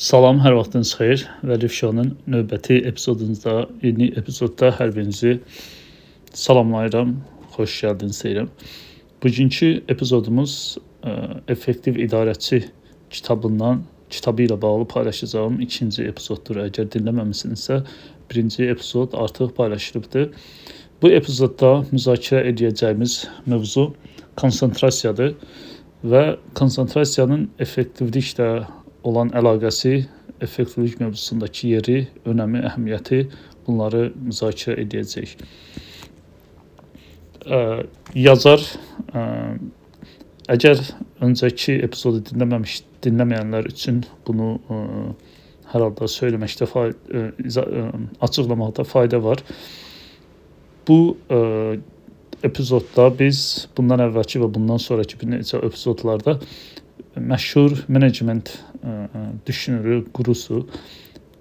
Salam, hər vaxtınız xeyir. Vəlif Şounun növbəti epizodunda, yeni epizodda hər birinizi salamlayıram, xoş gəldiniz deyirəm. Bugünkü epizodumuz ə, effektiv idarəçi kitabından, kitabı ilə bağlı paylaşacağım ikinci epizoddur. Əgər dinləməmisinizsə, birinci epizod artıq paylaşılıbdır. Bu epizodda müzakirə edəcəyimiz mövzu konsentrasiyadır və konsentrasiyanın effektivliklə olan əlaqəsi, effektivlik mövzusundakı yeri, önəmi, əhəmiyyəti bunları müzakirə edəcəyik. Yazar ə, əgər öncəki epizodu dinləməmiş, dinləməyənlər üçün bunu ə, hər halda söyləməkdə fayda, ə, açıqlamaqda fayda var. Bu ə, epizodda biz bundan əvvəlki və bundan sonrakı bir neçə epizodlarda məşhur menecment düşünürü, qurusu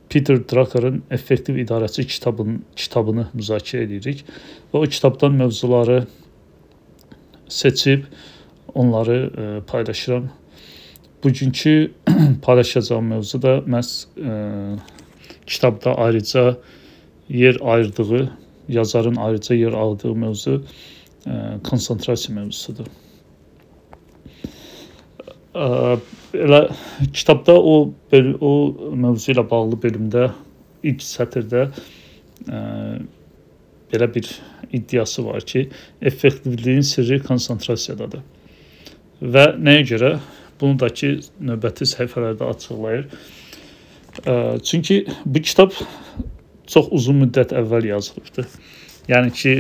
Peter Drucker'ın Effektiv İdarəçi kitabının kitabını müzakirə edirik və o kitabdan mövzuları seçib onları ə, paylaşıram. Bugünkü paylaşacağım mövzu da məhz ə, kitabda ayrıca yer ayırdığı, yazarın ayrıca yer aldığı mövzu ə, konsentrasiya mövzusudur. Elə kitabda o o mövzu ilə bağlı bölümdə ilk sətirdə ə, belə bir iddiası var ki, effektivliyin sirri konsentrasiyadadır. Və nəyə görə? Bunu da ki, növbəti səhifələrdə açıqlayır. Ə, çünki bu kitab çox uzun müddət əvvəl yazılıbdı. Yəni ki,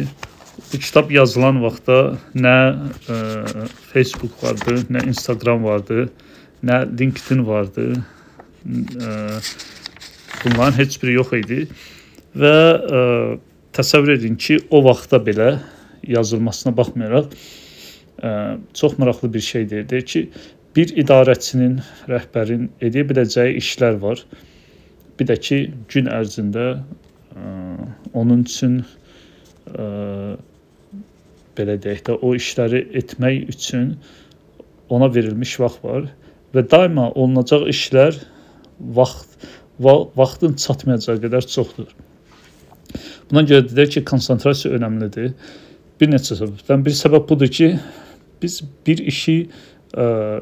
bu kitab yazılan vaxtda nə ə, Facebook vardı, nə Instagram vardı, nə LinkedIn vardı. Bunların heç biri yox idi və ə, təsəvvür edin ki, o vaxtda belə yazılmasına baxmayaraq ə, çox maraqlı bir şey deyir ki, bir idarəçinin, rəhbərin edə biləcəyi işlər var. Bir də ki, gün ərzində ə, onun üçün ə, belə deyək də o işləri etmək üçün ona verilmiş vaxt var və daima olunacaq işlər vaxt va vaxtın çatmayacağı qədər çoxdur. Buna görə deyək ki, konsentrasiya önəmlidir. Bir neçə səbəbdən bir səbəb budur ki, biz bir işi ə,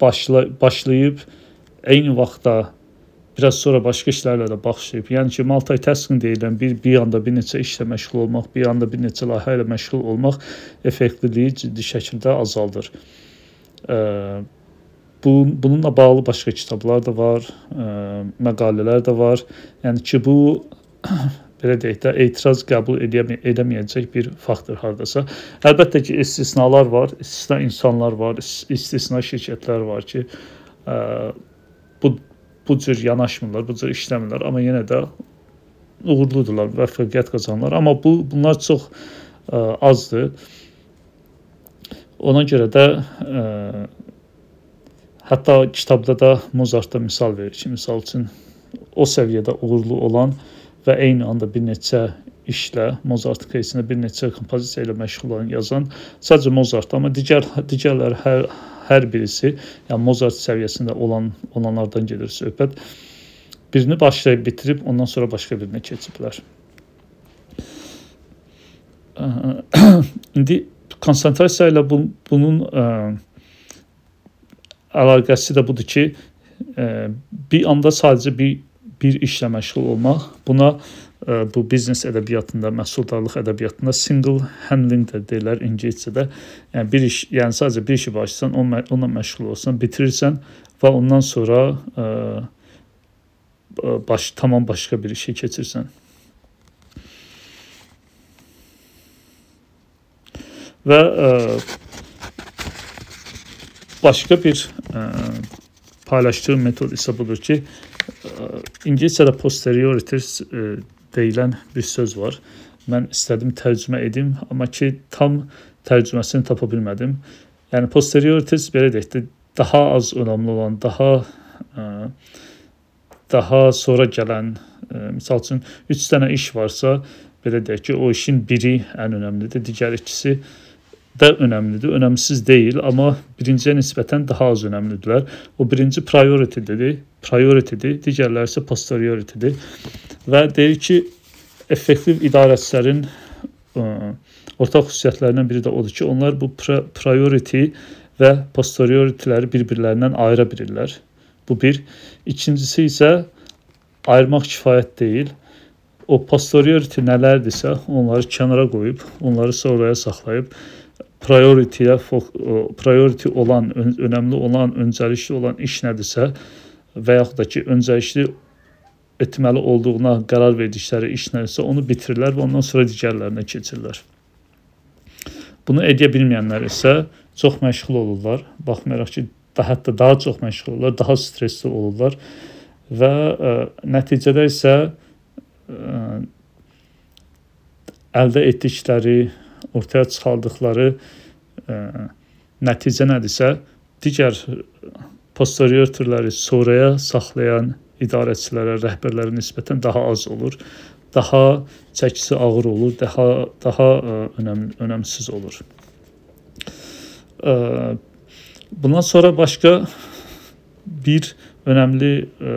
başla başlayıb eyni vaxtda biraz sonra başqa işlərlə də başlayıb. Yəni ki, multitasking deyilən bir bir anda bir neçə işlə məşğul olmaq, bir anda bir neçə layihə ilə məşğul olmaq effektivliyi ciddi şəkildə azaldır. Ə, Bu bununla bağlı başqa kitablar da var, ə, məqalələr də var. Yəni ki, bu belə deyək də etiraz qəbul edə edəməyəcək bir faktor hardasa. Əlbəttə ki, istisnalar var, istisna insanlar var, istisna şirkətlər var ki, ə, bu bu cür yanaşmırlar, bu cür işləmirlər, amma yenə də uğurludurlar, müvəffəqiyyət qazanırlar. Amma bu bunlar çox ə, azdır. Ona görə də ə, hətta kitabda da Mozart da misal verir ki, misal üçün o səviyyədə uğurlu olan və eyni anda bir neçə işlə Mozart kreysində bir neçə kompozisiya ilə məşğul olan yazan sadəcə Mozart, amma digər digərləri hər hər birisi, yəni Mozart səviyyəsində olan olanlardan gedir söhbət. Birini başlayıb bitirib ondan sonra başqa birinə keçiblər. İndi konsentrasiya ilə bu, bunun ə, əlaqəsi də budur ki, ə, e, bir anda sadəcə bir bir işlə məşğul olmaq. Buna e, bu biznes ədəbiyyatında, məhsuldarlıq ədəbiyyatında single handling də deyirlər ingiliscədə. Yəni bir iş, yəni sadəcə bir işi başlasan, onunla, məşğul olsan, bitirirsən və ondan sonra e, baş tamam başqa bir işə keçirsən. Və ə, başqa bir ə, paylaşdığım metod isə budur ki, ingiliscədə posteriorities ə, deyilən bir söz var. Mən istədim tərcümə edim, amma ki tam tərcüməsini tapa bilmədim. Yəni posteriorities belə deyək də daha az önəmli olan, daha ə, daha sonra gələn, ə, məsəl üçün 3 dənə iş varsa, belə deyək ki, o işin biri ən önəmlidir, digər ikisi də önəmlidir, önəmsiz deyil, amma birinciyə nisbətən daha az önəmlidirlər. O birinci priority-dir, priority-dir, digərləri isə posteriority-dir və deyir ki, effektiv idarəçilərin ortaq xüsusiyyətlərindən biri də odur ki, onlar bu priority və posteriority-ləri bir-birlərindən ayıra bilirlər. Bu bir. İkincisi isə ayırmaq kifayət deyil. O posteriority nələrdirsə, onları kənara qoyub, onları sonraya saxlayıb priority-yə priority olan, önəmli olan, öncəlikli olan iş nədirsə və yaxud da ki, öncəlikli etməli olduğuna qərar verdikləri iş nədirsə, onu bitirirlər və ondan sonra digərlərinə keçirlər. Bunu edə bilməyənlər isə çox məşğul olurlar. Baxmayaraq ki, daha hətta daha çox məşğul olurlar, daha stressli olurlar və ə, nəticədə isə ə, əldə etdikləri ortaya çıxardıqları ə, e, nəticə nədirsə, digər posterior türləri sonraya saxlayan idarəçilərə, rəhbərlərə nisbətən daha az olur. Daha çəkisi ağır olur, daha daha ə, e, önəm önəmsiz olur. Ə, e, bundan sonra başqa bir önəmli ə,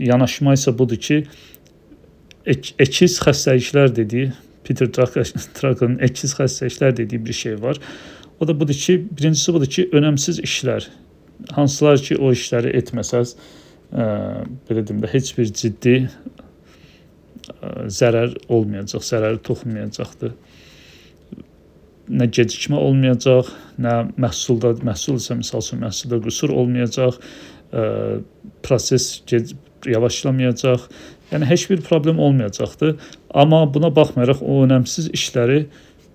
yanaşma isə budur ki, ek, əkiz xəstəliklər dediyi Peter Drucker'ın eşsiz xəstəliklər dediyi bir şey var. O da budur ki, birincisi budur ki, önəmsiz işlər, hansılar ki, o işləri etməsəz, ə, belə deyim də heç bir ciddi ə, zərər olmayacaq, zərəri toxunmayacaqdır. Nə gecikmə olmayacaq, nə məhsulda, məhsul isə məsəl üçün məhsulda qüsur olmayacaq, ə, proses yavaşlamayacaq, Yəni heç bir problem olmayacaqdı. Amma buna baxmayaraq o önəmsiz işləri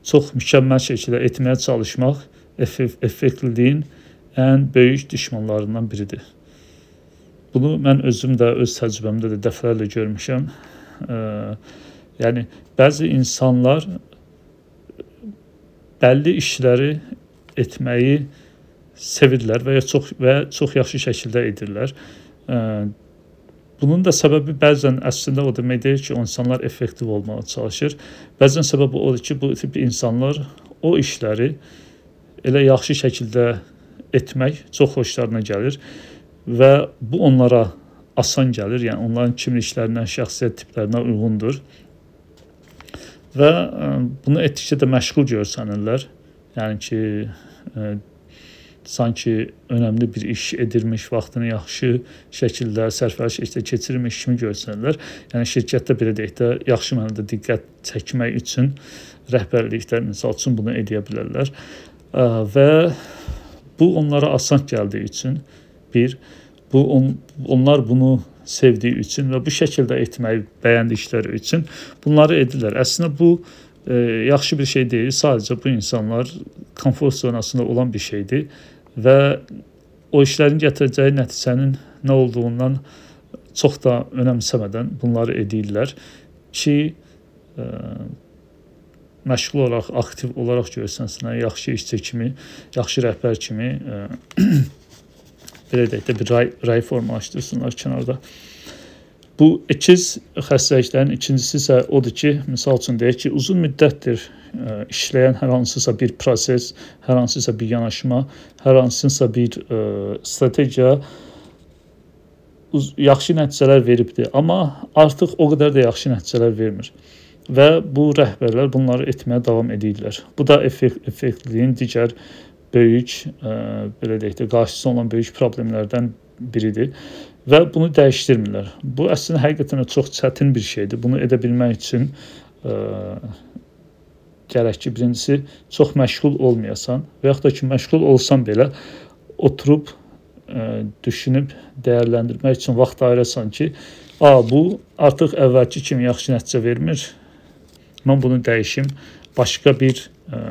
çox mükəmməl şəkildə etməyə çalışmaq effektliliyin ən böyük düşmanlarından biridir. Bunu mən özüm də öz təcrübəmdə də dəfələrlə görmüşəm. E, yəni bəzi insanlar bəlli işləri etməyi sevirlər və ya çox və çox yaxşı şəkildə edirlər. E, bunun da səbəbi bəzən əslində o demək deyil ki, o insanlar effektiv olmağa çalışır. Bəzən səbəbi odur ki, bu tip insanlar o işləri elə yaxşı şəkildə etmək çox xoşlarına gəlir və bu onlara asan gəlir. Yəni onların kimliklərinə, şəxsiyyət tiplərinə uyğundur. Və ə, bunu etdikcə də məşğul görsənirlər. Yəni ki, ə, sanki önəmli bir iş edirmiş, vaxtını yaxşı şəkildə sərfəli şəkildə keçirmiş kimi görsənirlər. Yəni şirkətdə belə deyək də yaxşı mənada diqqət çəkmək üçün rəhbərliklər məsəl üçün bunu edə bilərlər. Və bu onlara asan gəldiyi üçün bir bu on, onlar bunu sevdiyi üçün və bu şəkildə etməyi bəyəndikləri üçün bunları edirlər. Əslində bu e, yaxşı bir şey deyil. Sadəcə bu insanlar komfort zonasında olan bir şeydir və o işlərin gətirəcəyi nəticənin nə olduğundan çox da önəmsəmədən bunları edirlər ki, ə, e, məşğul olaraq, aktiv olaraq görsənsinlər, yaxşı işçi kimi, yaxşı rəhbər kimi ə, e, belə deyək də bir ray, ray formalaşdırsınlar kənarda. Bu ikiz xəstəliklərin ikincisi isə odur ki, misal üçün deyək ki, uzun müddətdir işləyən hər hansısa bir proses, hər hansısa bir yanaşma, hər hansısa bir ə, strategiya uz yaxşı nəticələr veribdi, amma artıq o qədər də yaxşı nəticələr vermir. Və bu rəhbərlər bunları etməyə davam edirlər. Bu da effekt, effektliliyin digər böyük, ə, belə deyək də, qarşısı olan böyük problemlərdən biridir və bunu dəyişdirmirlər. Bu əslində həqiqətən çox çətin bir şeydir. Bunu edə bilmək üçün ə, gərək ki, birincisi çox məşğul olmayasan və yaxud da ki, məşğul olsan belə oturub ə, düşünüb dəyərləndirmək üçün vaxt ayırasan ki, a bu artıq əvvəlki kimi yaxşı nəticə vermir. Mən bunu dəyişim, başqa bir ə,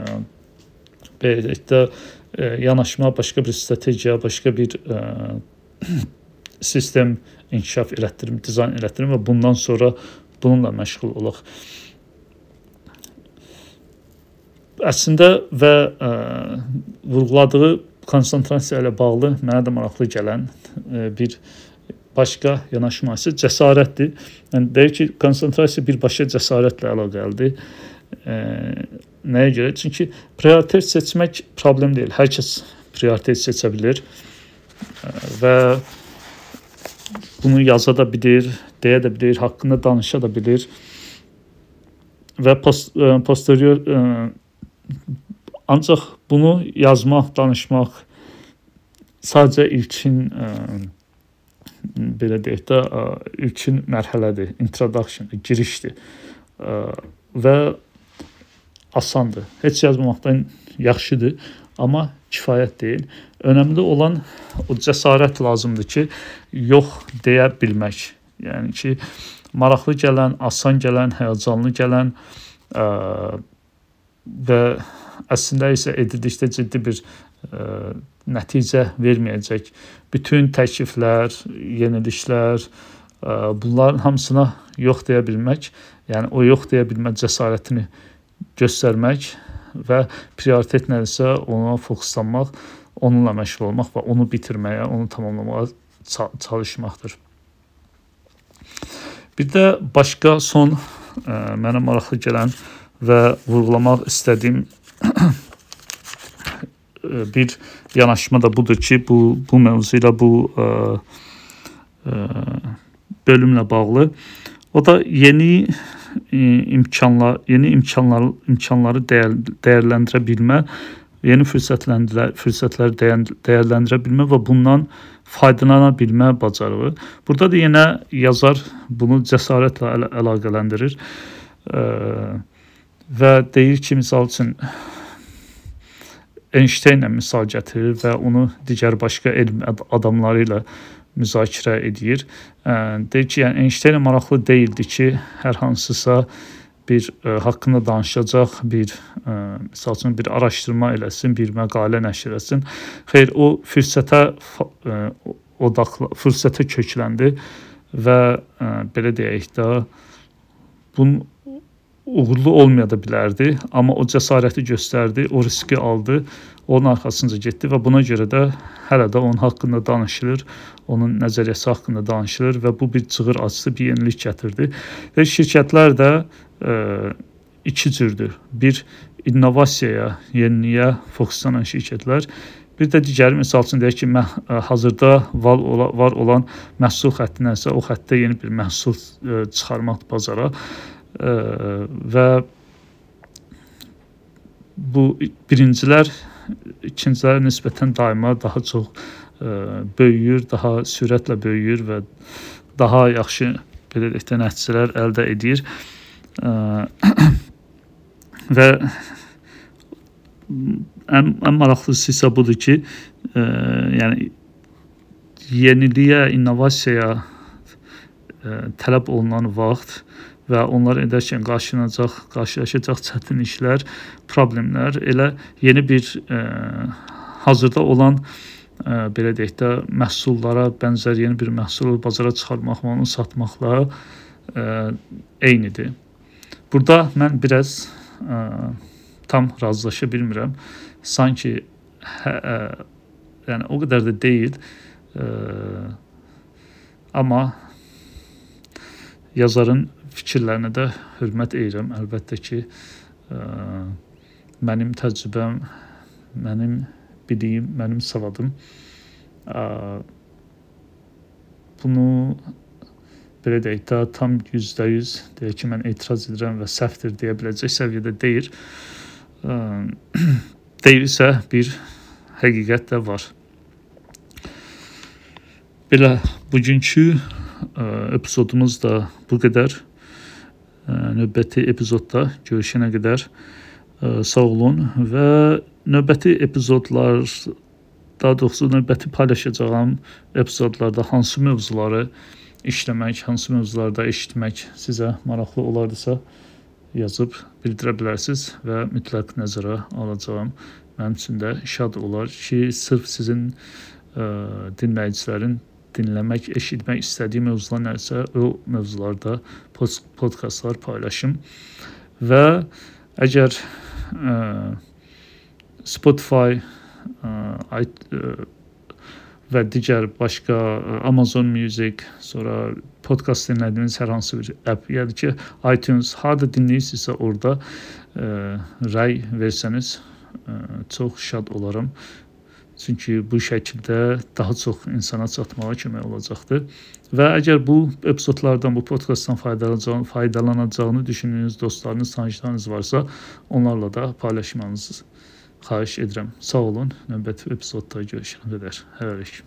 belə də ə, yanaşma, başqa bir strategiya, başqa bir ə, sistem inkişaf elətdirim, dizayn elətdirim və bundan sonra bununla məşğul olaq. Əslində və ə, e, vurğuladığı konsentrasiya ilə bağlı mənə də maraqlı gələn ə, e, bir başqa yanaşma isə cəsarətdir. Yəni deyir ki, konsentrasiya birbaşa cəsarətlə əlaqəlidir. E, Nəyə görə? Çünki prioritet seçmək problem deyil. Hər kəs prioritet seçə bilər və bunu yaza da bilir, deyə də bilir, haqqında danışa da bilir və post, posterior ancaq bunu yazmaq, danışmaq sadəcə ilkin ə, belə deyək də ə, ilkin mərhələdir, introduction, girişdir. Ə, və asandır. Heç yazmamaqdan yaxşıdır, amma kifayət deyil. Önəmli olan o cəsarət lazımdır ki, yox deyə bilmək. Yəni ki, maraqlı gələn, asan gələn, həyəcanlı gələn ə, və əslində isə edildikdə ciddi bir ə, nəticə verməyəcək. Bütün təkliflər, yeniliklər, ə, bunların hamısına yox deyə bilmək, yəni o yox deyə bilmə cəsarətini göstərmək və prioritet nədirsə ona fokuslanmaq, onunla məşğul olmaq və onu bitirməyə, onu tamamlamağa çalışmaqdır. Bir də başqa son ə, mənə maraqlı gələn və vurğulamaq istədiyim bir yanaşma da budur ki, bu bu mövzu ilə bu ə, ə, bölümlə bağlı. O da yeni imkanlar, yeni imkanlar imkanları dəyər, dəyərləndirə bilmə, yeni fürsətlər fürsətləri dəyərləndirə bilmə və bundan faydalana bilmə bacarığı. Burada da yenə yazar bunu cəsarətlə əl əlaqələndirir. Ə, və deyir ki, misal üçün Einstein-lə misal gətirir və onu digər başqa elm adamları ilə müzakirə edir. Deyir ki, yəni Einstein maraqlı deyildi ki, hər hansısa bir ə, haqqında danışacaq, bir ə, məsəl üçün bir araşdırma eləsin, bir məqalə nəşr etsin. Xeyr, o fürsətə ə, odaqlı, fürsətə kökləndi və ə, belə deyək də bunun uğurlu olmaya da bilərdi, amma o cəsarəti göstərdi, o riski aldı, onun arxasınca getdi və buna görə də hələ də onun haqqında danışılır, onun nəzəriyyəsi haqqında danışılır və bu bir cığır açısı, bir yenilik gətirdi. Və şirkətlər də ə, e, iki cürdür. Bir innovasiyaya, yeniliyə fokuslanan şirkətlər, bir də digəri məsəl üçün deyək ki, məh, e, hazırda var, ola, var olan məhsul xəttinənsə o xəttə yeni bir məhsul ə, e, çıxarmaq bazara və bu birincilər ikincilərə nisbətən daima daha çox ə, böyüyür, daha sürətlə böyüyür və daha yaxşı belə deyək də nəticələr əldə edir. Ə, və ən, ən maraqlısı isə budur ki, ə, yəni yeniliyə, innovasiyaya ə, tələb olunan vaxt və onlar edərkən qarşılanacaq, qarşılaşacaq çətinliklər, problemlər elə yeni bir ə, hazırda olan ə, belə deyək də məhsullara bənzər yeni bir məhsulu bazara çıxarmaq və onu satmaqla ə, eynidir. Burada mən biraz ə, tam razılaşa bilmirəm. Sanki hə, ə, yəni o qədər də deyil. Ə, amma yazarın fikirlərinə də hörmət edirəm. Əlbəttə ki, ə, mənim təcrübəm, mənim bildiyim, mənim savadım ə, bunu belə deyək də tam %100 deyək ki, mən etiraz edirəm və səhvdir deyə biləcək səviyyədə deyil. Ə, deyilsə bir həqiqət də var. Belə bugünkü ə, epizodumuz da bu qədər növbəti epizodda görüşənə qədər sağ olun və növbəti epizodlar daha doğrusu növbəti paylaşacağım epizodlarda hansı mövzuları işləmək, hansı mövzularda eşitmək sizə maraqlı olardısa yazıb bildirə bilərsiniz və mütləq nəzərə alacağam. Mənim üçün də şad olar ki, sırf sizin ə, dinləyicilərin dinləmək, eşitmək istədiyim mövzular nəsə, o mövzularda podkastlar paylaşım. Və əgər ə, Spotify ə, ə, və digər başqa Amazon Music, sonra podkast dinlədiyiniz hər hansı bir app, yəni ki, iTunes harda dinləyirsinizsə orada ə, rəy versəniz ə, çox şad olaram. Çünki bu şəkildə daha çox insana çatmağa kömək olacaqdır. Və əgər bu epizodlardan, bu podkastdan faydalanacağını, faydalanacağını düşündüyünüz dostlarınız, tanışlarınız varsa, onlarla da paylaşmanızı xahiş edirəm. Sağ olun. Növbəti epizodda görüşənə qədər. Hələlik.